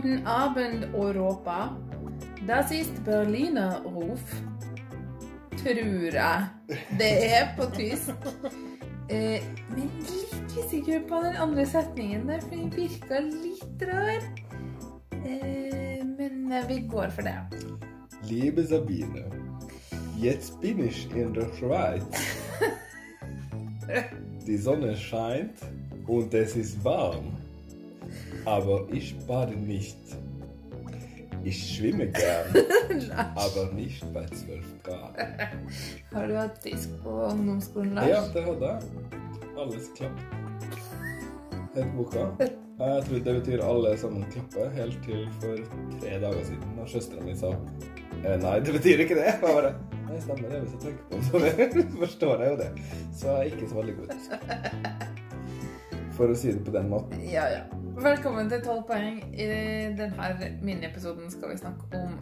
Guten Abend, Europa. Das ist Berliner Ruf. Jeg det er på tysk. Eh, men litt usikker på den andre setningen der, for den virka litt rar. Eh, men vi går for det. Liebe Sabine, jetzt bin ich in der Schweiz. Die Sonne scheint und es ist warm. Aber ich bade nicht. Ich schwimme gern, aber nicht bei 12 Grad. Har du hatt disk på ungdomsskolen, Lars? Ja, det hadde jeg. Alles klapp. Het boka. Jeg tror det betyr alle sammen klapper, helt til for tre dager siden, da søstera mi sa eh, nei, det betyr ikke det. Jeg bare Nei, stemmer det, hvis jeg tenker på det. Så forstår jeg jo det. Så jeg er ikke så veldig god. For å si det på den måten. Ja, ja. Velkommen til 12 poeng. I denne miniepisoden skal vi snakke om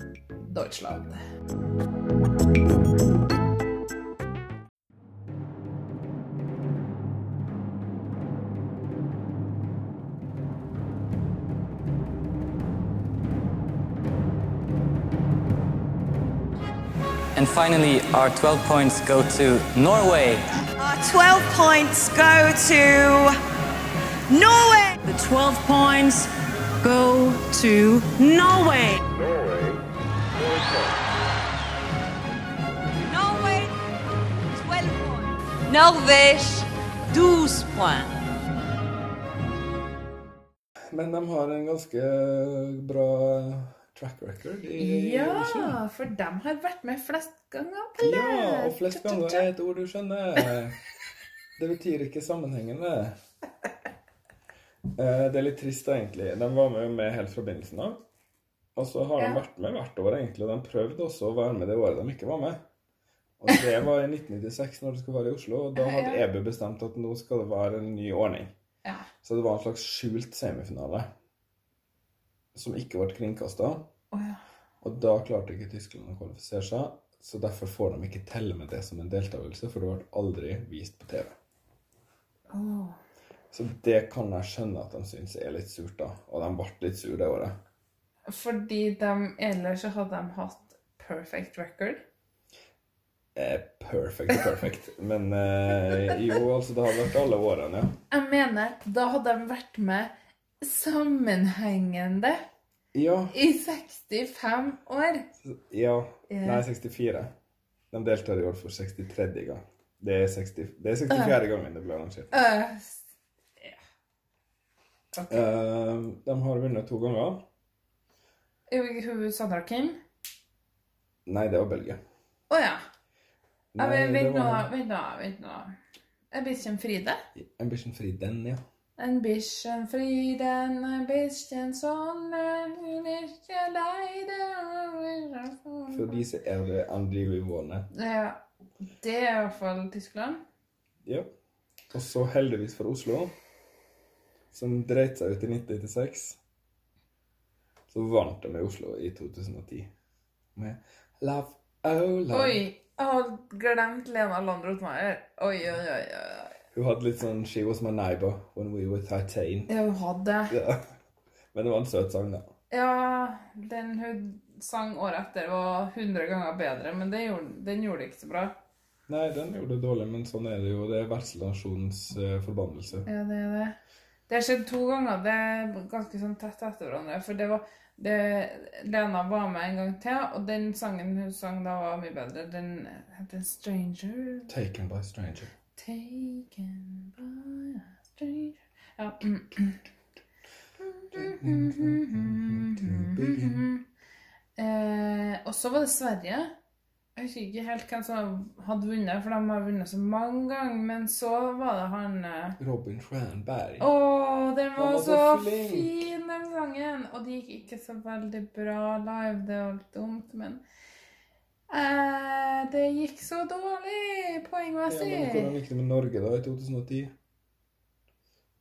Deutschland. And finally, our 12 points go to Norway. Our 12 points go to Norway. The 12 points go to Norway. Norway, 12 points. Norvège, 12 points. Men de har en ganske bra track record i. Ja, for de har vært med flest ganger. Ja, og flest ganger er et ord du skjønner. Det betyr ikke sammenhengende. Det er litt trist, egentlig. De var med, med helt fra begynnelsen av. Og så har de Ja. vært med hvert år, egentlig. Og de prøvde også å være med det året de ikke var med. Og det var i 1996, når det skulle være i Oslo. Og da hadde. EBU bestemt at nå skal det være en ny ordning. Ja. Så det var en slags skjult semifinale som ikke ble kringkasta. Oh, ja. Og da klarte ikke Tyskland å kvalifisere seg, så derfor får de ikke telle med det som en deltakelse, for det ble aldri vist på TV. Åh. Så det kan jeg skjønne at de syns er litt surt, da. Og de ble litt sure det året. Fordi de ellers så hadde de hatt perfect record. Eh, perfect perfect. Men eh, jo, altså, det har vært alle årene, ja. Jeg mener, da hadde de vært med sammenhengende Ja. i 65 år. ja. Ja. Nei, 64. De deltar i år for 63. gang. Det er, 60, det er 64. gangen det ble arrangert. Ja. Ok. Eh, de har vunnet to ganger. Sandra Kim? Nei, det var Belgia. Å oh, ja Nei, vent nå, var vent nå. vent nå. Ambition bikkjen Fride? Ambition Free den, ja. En bikkjen Friden, en bikkjen Sonne, hun er ikke lei det For de så er det andre vi våner. Ja. Det er i hvert fall Tyskland. Ja. Og så heldigvis for Oslo, som dreit seg ut i 1996, så vant de i Oslo i 2010 med Love Oh Love. Oi! Jeg har glemt Lena Landrotmeier. Oi, oi, oi. oi. Hun hadde litt sånn She was my neighbor when we were 13. Ja, hun hadde. Ja. Men det var en søt sang, da. Ja, den hun sang året etter var 100 ganger bedre, men det gjorde, den gjorde det ikke så bra. Nei, den gjorde det dårlig, men sånn er det jo. Det er vertsnasjonens uh, forbannelse. Ja, det er det. Det har skjedd to ganger. Det er ganske sånn tett etter hverandre. For det var det, Lena var med en gang til, og den sangen hun sang da, var mye bedre. Den heter 'Stranger'. Taken by stranger. Taken by a stranger Ja. Eh, og så var det Sverige. Jeg husker ikke helt hvem som hadde vunnet, for de har vunnet så mange ganger. Men så var det han eh, Robin Schranberg. Å, den var var så flink. fin, den sangen! Og det gikk ikke så veldig bra live, det var litt dumt, men eh, Det gikk så dårlig Ja, poengmessig. men hvordan gikk det med Norge da i 2010?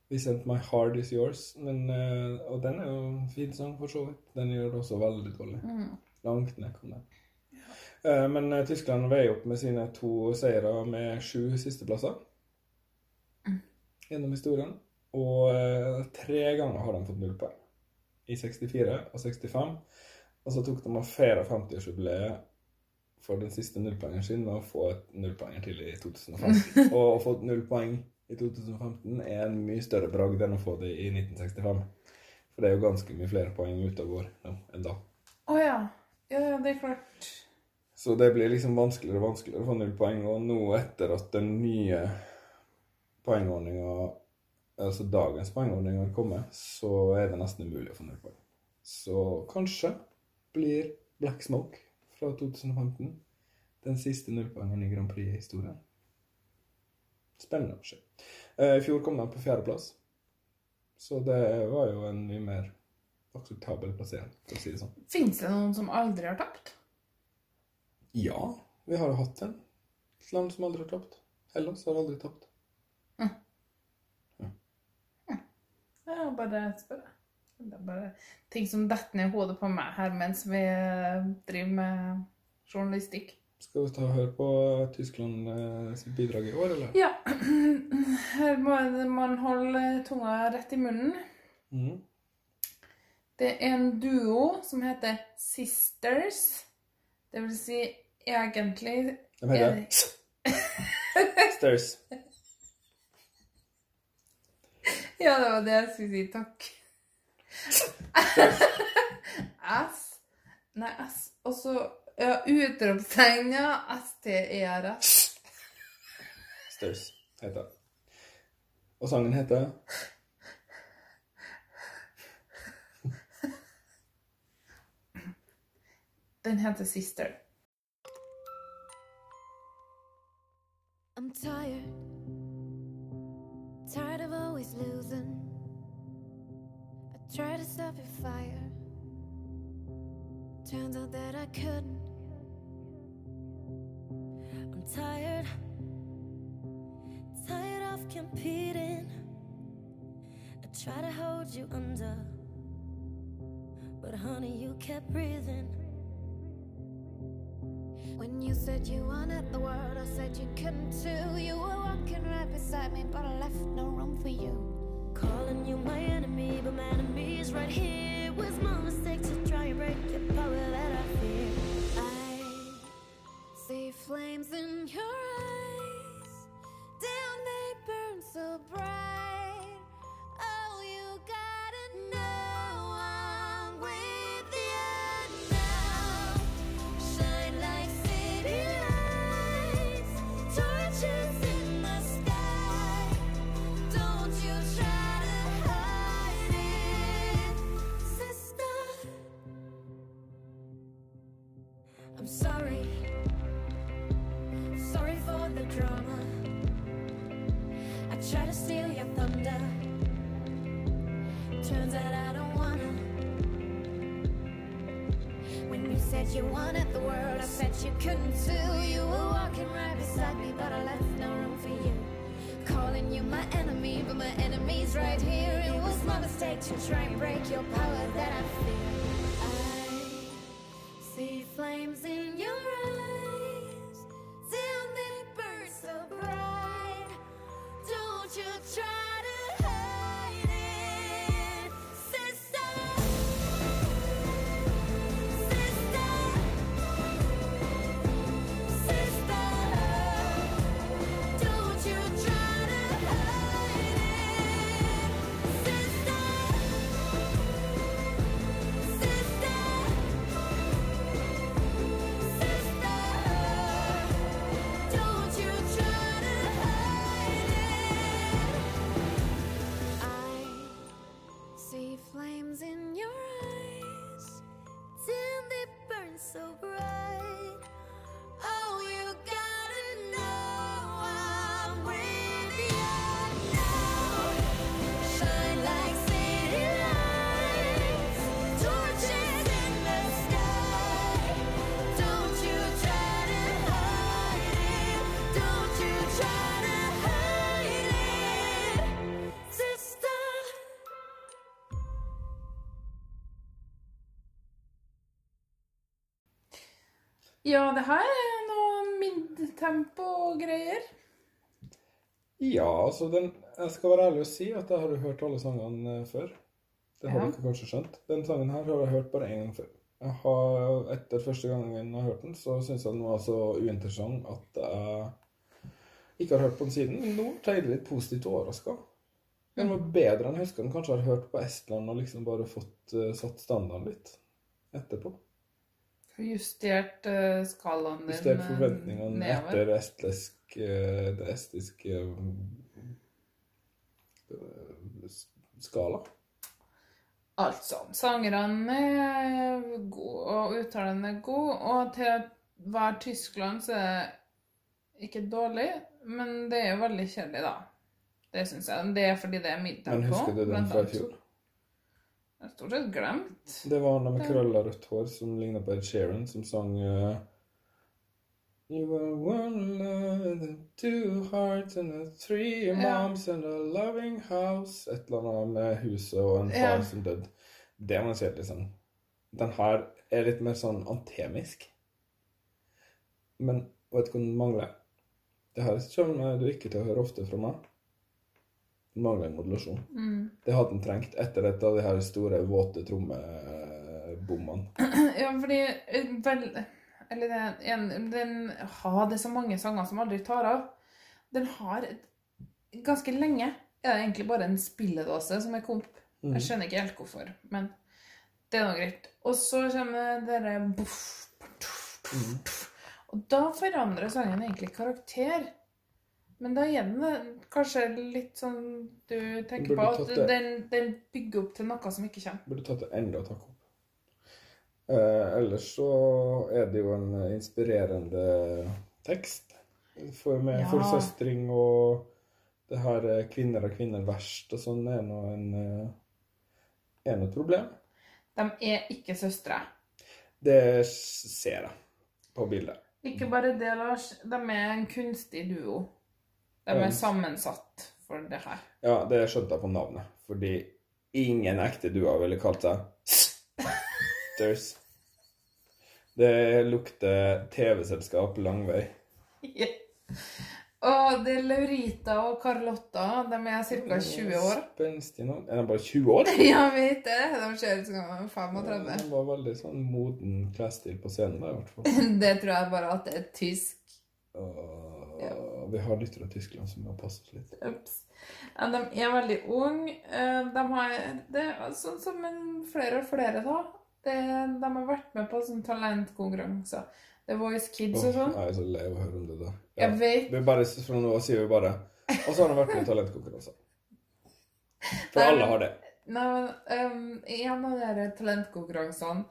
We sent my heart is yours. Men, eh, og den er jo en fin sang, for så vidt. Den gjør det også veldig dårlig. Mm. Langt ned kom den. Eh, men eh, Tyskland veier opp med sine to seire med sju sisteplasser Mm. gjennom historien. Og eh, tre ganger har de fått null poeng. i 64 og 65. Og så tok de og feira 50-årsjubileet for den siste nullpoengeren sin å få et nullpoenger til i 2015. Og å få null poeng i 2015 er en mye større bragd enn å få det i 1965. For det er jo ganske mye flere poeng ute og går nå enn da. Å ja. Ja, ja, det er klart. Så det blir liksom vanskeligere og vanskeligere å få null poeng. Og nå etter at den nye poengordninga, altså dagens poengordning, har kommet, så er det nesten umulig å få null poeng. Så kanskje blir Black Smoke fra 2015 den siste nullpoengeren i Grand Prix-historien. Spennende å se. Eh, I fjor kom de på fjerdeplass, så det var jo en mye mer akseptabel plassering, for å si det sånn. Fins det noen som aldri har tapt? Ja, vi har jo hatt en. Et land som aldri har tapt. Hellas har aldri tapt. Ja, bare spør. Det er bare ting som detter ned i hodet på meg her mens vi driver med journalistikk. Skal vi ta og høre på Tyskland eh, sitt bidrag i år, eller? Ja. Her må man holde tunga rett i munnen. Mm. Det er en duo som heter Sisters. Det vil si egentlig De heter Stairs. Ja, det var det jeg skulle si. Takk. S Nei, S Og så ja, utropstegn, ja. S-T-E-R-S. Stairs heter det. Og sangen heter Den heter Sister. I'm tired, tired of always losing. I tried to stop your fire, turns out that I couldn't. I'm tired, tired of competing. I try to hold you under, but honey, you kept breathing. You said you wanted the world, I said you couldn't too. You were walking right beside me, but I left no room for you. Calling you my enemy, but my enemy is right here. It was my mistake to try and break your power that. I try and break your power that I fear. I see flames in your eyes. Ja, det her er noe midtempo-greier. Ja, altså den Jeg skal være ærlig og si at jeg har jo hørt alle sangene eh, før. Det har Ja. dere kanskje skjønt. Den sangen her har jeg hørt bare én gang før. Jeg har, etter første gangen jeg har hørt den, så syns jeg den var så uinteressant at jeg ikke har hørt på den siden. Men nå ble jeg litt positivt overraska. Den var bedre enn jeg husker den kanskje har hørt på Estland og liksom bare fått uh, satt standarden litt etterpå. Justert uh, skalaen din Justert eh, forventningene nedover. etter estlesk, eh, det estiske eh, skala. Altså, sangerne er gode, og uttalen er god, og til å være Tyskland så er det ikke dårlig, men det er jo veldig kjedelig, da. Det syns jeg. Det er fordi det er middag Men på. husker du den fra i fjor? Jeg har stort sett glemt. Det var han med krølla rødt hår som ligna på Ed Sheeran, som sang uh, You were one love and two hearts and a three Ja. moms and a loving house Et eller annet med huset og en far Ja. som døde. Det må jeg si liksom Den her er litt mer sånn antemisk. Men vet du hva den mangler? Det her kommer du ikke til å høre ofte fra meg. Den mangler en modulasjon. Mm. Det hadde den trengt etter et av de her store, våte trommebommene. Ja, fordi eh, vel, Eller er en, den har det så mange sanger som aldri tar av. Den har Ganske lenge er det egentlig bare en spilledåse som er komp. Jeg skjønner ikke helt hvorfor, men det er nå greit. Og så kommer dere boff, boff, boff, tuff. Og da forandrer sangen egentlig karakter. Men da igjen kanskje litt sånn du tenker på, at den, den bygger opp til noe som ikke kommer. Burde tatt det enda et hakk opp. Eh, ellers så er det jo en inspirerende tekst. For med Ja. forsøstring og det her eh, 'kvinner er kvinner verst' og sånn er nå en eh, er nå et problem. De er ikke søstre. Det ser jeg på bildet. Ikke bare det, Lars. De er en kunstig duo. De er sammensatt for det her. Ja, det skjønte jeg på navnet. Fordi ingen ekte duer ville kalt seg Sisters. Det lukter TV-selskap lang vei. Og det er Laurita og Carlotta. De er ca. 20 år. Spenstig navn. Er de bare 20 år? Ja, vet det. De ser ut som de er 35. Det var veldig sånn moden klesstil på scenen da, i hvert fall. Det tror jeg bare at det er tysk. Og vi har lyttere i Tyskland som må passe oss litt. Ups. Ja, de er veldig unge. Eh, De har Det er sånn som en, flere og flere, da. Det, de har vært med på sånne talentkonkurranser. The Voice Kids og sånn. jeg er så lei av å høre om det der. Jeg vet. Vi bare, fra nå av sier vi bare Og så har de vært med i talentkonkurranser. For Nei, alle har det. Nei, men um, I en av de talentkonkurransene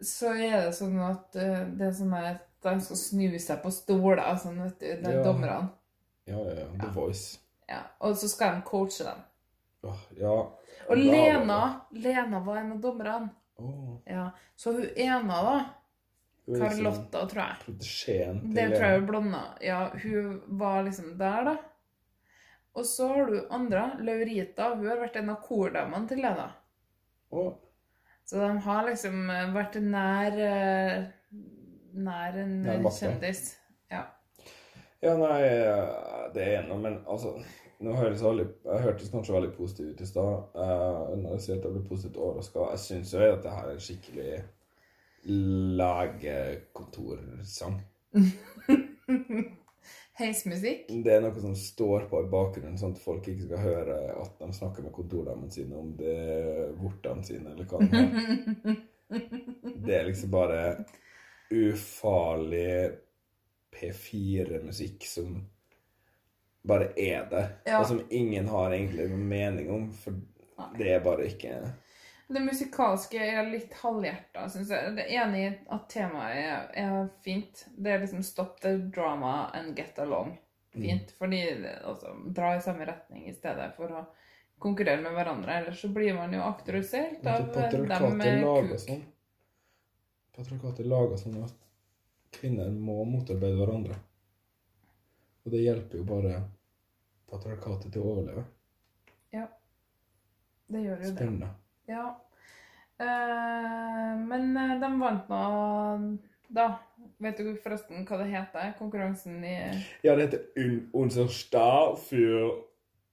så er det sånn at uh, det er sånn at de skal snu seg på stoler, sånn, vet du, de Ja. dommerne. Ja, ja, ja. The Voice. Ja. Og så skal de coache dem. Åh, ja. Og Da- Lena Lena var en av dommerne. Åh, Ja. Så hun ene, da, liksom Carlotta, tror jeg Protesjeen til Det tror jeg hun blonda. Ja, hun var liksom der, da. Og så har du andre, Laurita. Hun har vært en av kordamene til Lena. Åh, Så de har liksom eh, vært nær eh, Nær en Nær kjendis. Ja. Ja, nei, det er noe, men altså nå høres veldig, jeg hørtes kanskje veldig positiv ut i stad. Uh, jeg sier at jeg ble positivt overraska. Jeg syns jo at det her er en skikkelig legekontorsang. Heismusikk. Det er noe som står på i bakgrunnen, sånn at folk ikke skal høre at de snakker med kontordamene sine om det vortene sine, eller hva det er. Det er liksom bare ufarlig P4-musikk som bare er det, Ja. og som ingen har egentlig noen mening om, for det er bare ikke Det musikalske er litt halvhjerta, syns jeg. Det er enig i at temaet er, er fint. Det er liksom 'stop the drama and get along'. Fint. Fordi det, altså, dra i samme retning i stedet for å konkurrere med hverandre. Ellers så blir man jo akterutseilt av dem med kuk. sånn. Patriarkatet lager sånn at kvinner må motarbeide hverandre. Og det hjelper jo bare patriarkatet til å overleve. Ja. Det gjør jo det. Spennende. Ja. Eh, men eh, de vant nå da. Vet du forresten hva det heter? Konkurransen i Ja, det heter Unserstad für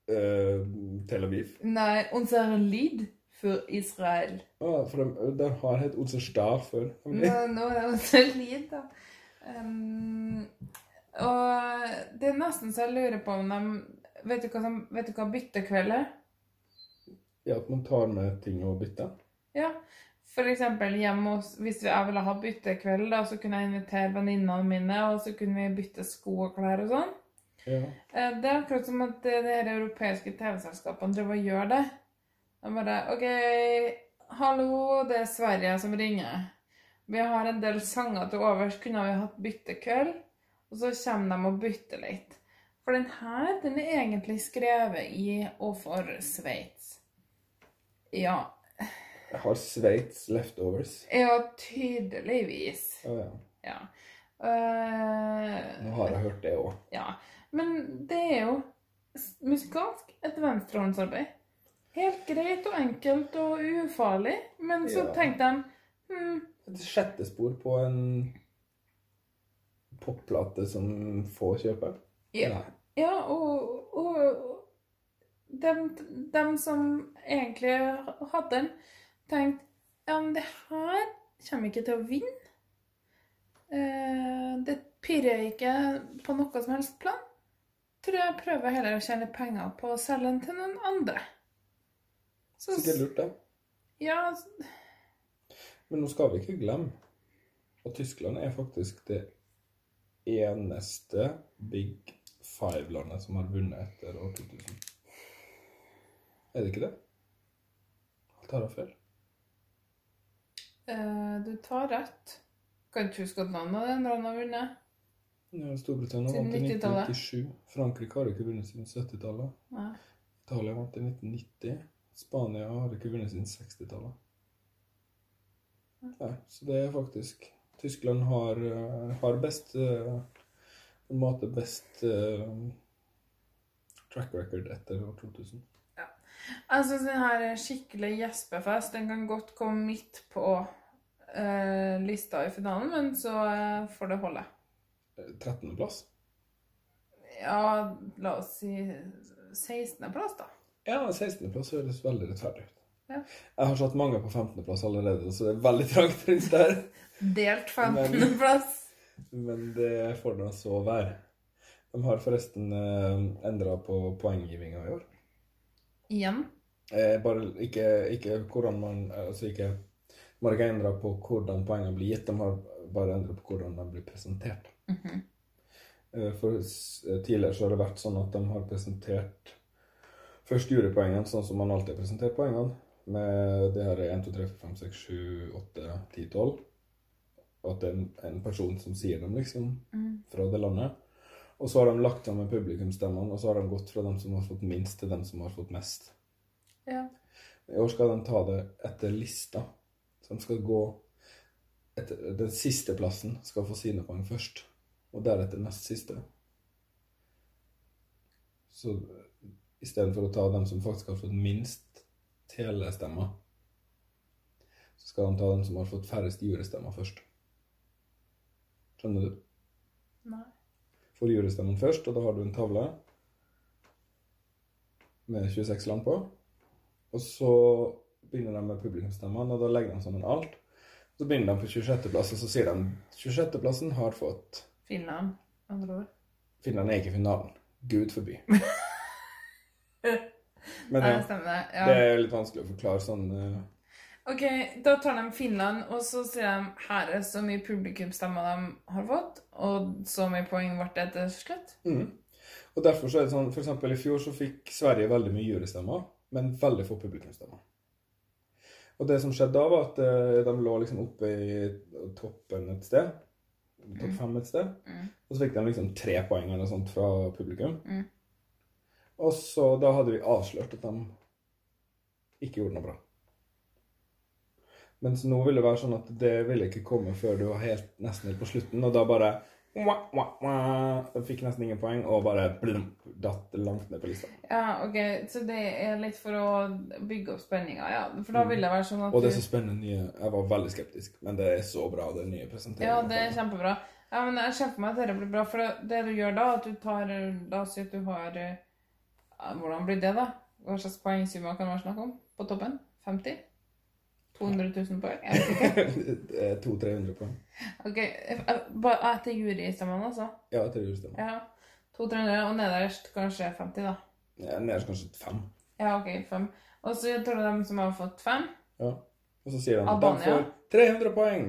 uh, Tel Aviv. Nei, Unser Lied for Israel. Ja, for de, de har hatt Osterstad før. Nå, nå er det lite, da. Um, og det er nesten så jeg lurer på om de Vet du hva, som, vet du hva byttekveld er? Ja, at man tar med ting og bytter. Ja. For eksempel hjemme hos Hvis jeg ville ha byttekveld, da, så kunne jeg invitere venninnene mine, og så kunne vi bytte sko og klær og sånn. Ja. Eh, Det er akkurat som at eh, de europeiske TV-selskapene driver og gjør det. De bare OK, hallo, det er Sverige som ringer. Vi har en del sanger til overs. Kunne vi hatt byttekveld? Og så kommer de og bytter litt. For den her, den er egentlig skrevet i og for Sveits. Ja. Jeg har Sveits leftovers. Ja, tydeligvis. Oh, ja. Ja. Uh, Nå har jeg hørt det òg. Ja, men det er jo musikalsk et venstrehåndsarbeid. Helt greit og enkelt og ufarlig, men så Ja. tenkte de hmm. Et sjette spor på en popplate som få kjøper. ja, ja, og, og dem, dem som egentlig hadde den, tenkte ja, men det her kommer ikke til å vinne. Eh, det pirrer ikke på noe som helst plan. Tror jeg prøver heller å tjene penger på å selge den til noen andre. Så, Sikkert lurt, det. ja, Men nå skal vi ikke glemme at Tyskland er faktisk det eneste Big Five-landet som har vunnet etter år 2000. Er det ikke det? Alt har jeg feil. eh, du tar rett. Kan ikke huske at landet er en han har vunnet. Ja, Storbritannia vant i 1997. Frankrike har ikke vunnet siden 70-tallet. Nei. Italia vant i 1990. Spania har ikke vunnet siden 60-tallet. Nei, så det er faktisk Tyskland har, eh, har best eh, På en måte best eh, track record etter år 2000. Jeg syns den her skikkelig gjespefest den kan godt komme midt på eh, lista i finalen, men så eh, får det holde. Eh, 13.-plass? Ja, la oss si 16.-plass, da. Ja, 16.-plass høres veldig rettferdig ut. Ja. Jeg har satt mange på 15.-plass allerede, så det er veldig trangt rundt der. Delt 15.-plass. Men det får nå så være. De har forresten eh, endra på poenggivinga i år. Igjen. Eh, bare ikke, ikke hvordan man Altså ikke De har ikke endra på hvordan poengene blir gitt, de har bare endra på hvordan de blir presentert. Eh, For eh, tidligere så har det vært sånn at de har presentert først jurypoengene, sånn som man alltid har presentert poengene, med det her er 1, 2, 3, 4, 5, 6, 7, 8, 10, 12. Og at det er en, en person som sier dem, liksom, fra det landet. Og så har de lagt sammen publikumsstemmene, og så har de gått fra dem som har fått minst, til dem som har fått mest. Ja. I år skal de ta det etter lista. Så de skal gå etter Den siste plassen skal få sine poeng først. Og deretter nest siste. Så istedenfor å ta dem som faktisk har fått minst telestemmer, så skal de ta dem som har fått færrest jurystemmer først. Skjønner du? Nei. Får jurystemmen først, og da har du en tavle med 26 land på. Og så begynner de med publikumsstemmene, og da legger de sammen alt. Så begynner de på 26.-plass, og så sier de 26.-plassen har fått Finland, andre ord. Finland er ikke i finalen. Gud forby. Men ja, stemmer. Ja. det er litt vanskelig å forklare sånn eh, Ok, da tar de Finland, og så sier de her er så mye publikumsstemmer de har fått, og så mye poeng ble det til slutt. mm. Og derfor så er det sånn, for eksempel i fjor så fikk Sverige veldig mye jurystemmer, men veldig få publikumsstemmer. Og det som skjedde da, var at eh, de lå liksom oppe i toppen et sted. Topp fem et sted. Og så fikk de liksom tre poeng eller sånt fra publikum. Og så da hadde vi avslørt at de ikke gjorde noe bra. Mens nå vil det være sånn at det ville ikke komme før du var helt, nesten helt på slutten, og da bare Mwah, mwah, mwah. Fikk nesten ingen poeng, og bare blum, datt langt ned på lista. Ja, ok, så det er litt for å bygge opp spenninga, ja. For da vil det være sånn at Og det er så spennende nye Jeg var veldig skeptisk, men det er så bra, det nye presenteringen. Ja, det er kjempebra. Ja, men jeg ser for meg at dette blir bra, for det, du gjør da, at du tar Da sier si at du har eh, Hvordan blir det, da? Hva slags poengsummer kan det være snakk om? På toppen? 50? 200 000 poeng? Jeg vet ikke. Det er 200-300 poeng. Ok, eh, bare etter jurystemmene, altså. Ja, etter jurystemmene. Ja. 200-300, og nederst kanskje 50, da. Ja, Nederst kanskje 5. Ja, ok, 5. Og så tror jeg de som har fått 5, Ja. Og så sier de at de får 300 poeng.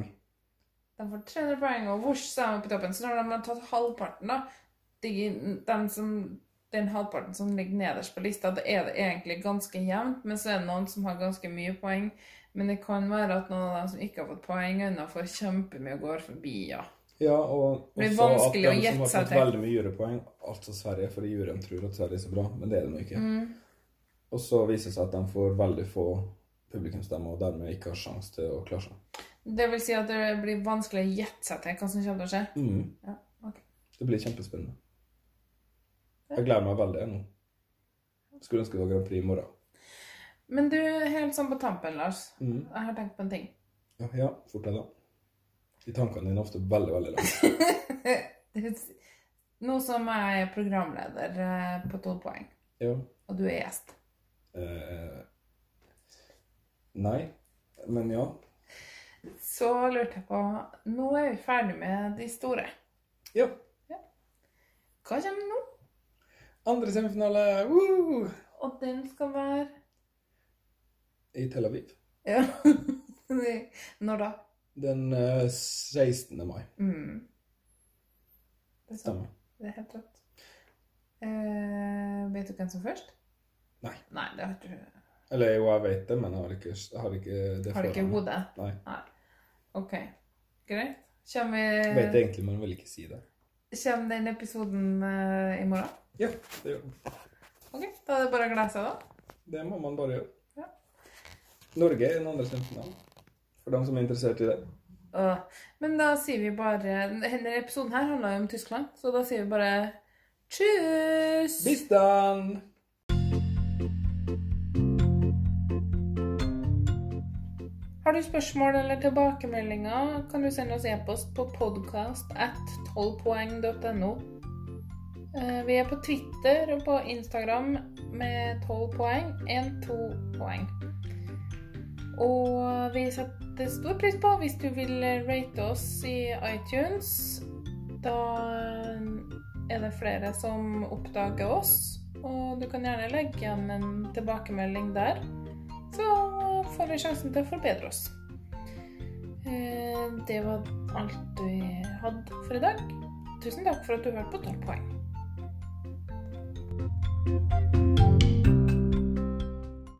de får 300 poeng, og vosj, så er de på toppen. Så når de har tatt halvparten, da, de, den som, den halvparten som ligger nederst på lista, da er det egentlig ganske jevnt, men så er det noen som har ganske mye poeng. Men det kan være at noen av dem som ikke har fått poeng ennå, får kjempemye og går forbi, ja. Ja, og også at de som har fått veldig mye jurypoeng, altså Sverige, fordi juryen tror at Sverige er så bra, men det er de jo ikke. Mm. Og så viser det seg at de får veldig få publikumsstemmer, og dermed ikke har sjanse til å klare seg. Det vil si at det blir vanskelig å gjette seg til hva som kommer til å skje. Mm. Ja, okay. Det blir kjempespennende. Jeg gleder meg veldig nå. Skulle ønske det var Grand Prix i morgen. Men du, helt sånn på tampen, Lars. Mm. Jeg har tenkt på en ting. Ja, ja fort deg da. De tankene dine er ofte veldig, veldig lange. Nå som jeg er programleder eh, på 12 poeng, Ja. og du er gjest. Eh, nei, men ja. Så lurte jeg på Nå er vi ferdig med de store. Ja. Hva kommer nå? Andre semifinale woo! Og den skal være i Tel Aviv. Ja. Når da? Den eh, 16. mai. Mm. Det er. Stemmer. Det er helt rått. Eh, vet du hvem som først? Nei. Nei, det har du Eller jo, jeg vet det, men jeg har ikke, jeg har ikke det Har du ikke hodet? Nei. OK. Greit. Kommer, Jeg vet egentlig, men jeg vil ikke si det. Kommer den episoden eh, i morgen? Ja, det gjør den. OK, da er det bare å glede seg, da. Det må man bare gjøre. Ja. Norge er den andre semifinalen. For dem som er interessert i det. Øh, Men da sier vi bare Denne episoden her handler jo om Tyskland, så da sier vi bare tjus! Bis dann! Har du spørsmål eller tilbakemeldinger, kan du sende oss e-post på podcast at 12poeng.no. Eh, Vi er på Twitter og på Instagram med 12 poeng, 1-2 poeng. Og vi setter stor pris på hvis du vil rate oss i iTunes. Da er det flere som oppdager oss, og du kan gjerne legge igjen en tilbakemelding der så får vi sjansen til å forbedre oss. Eh, Det var alt vi hadde for i dag. Tusen takk for at du hørte på 12 poeng.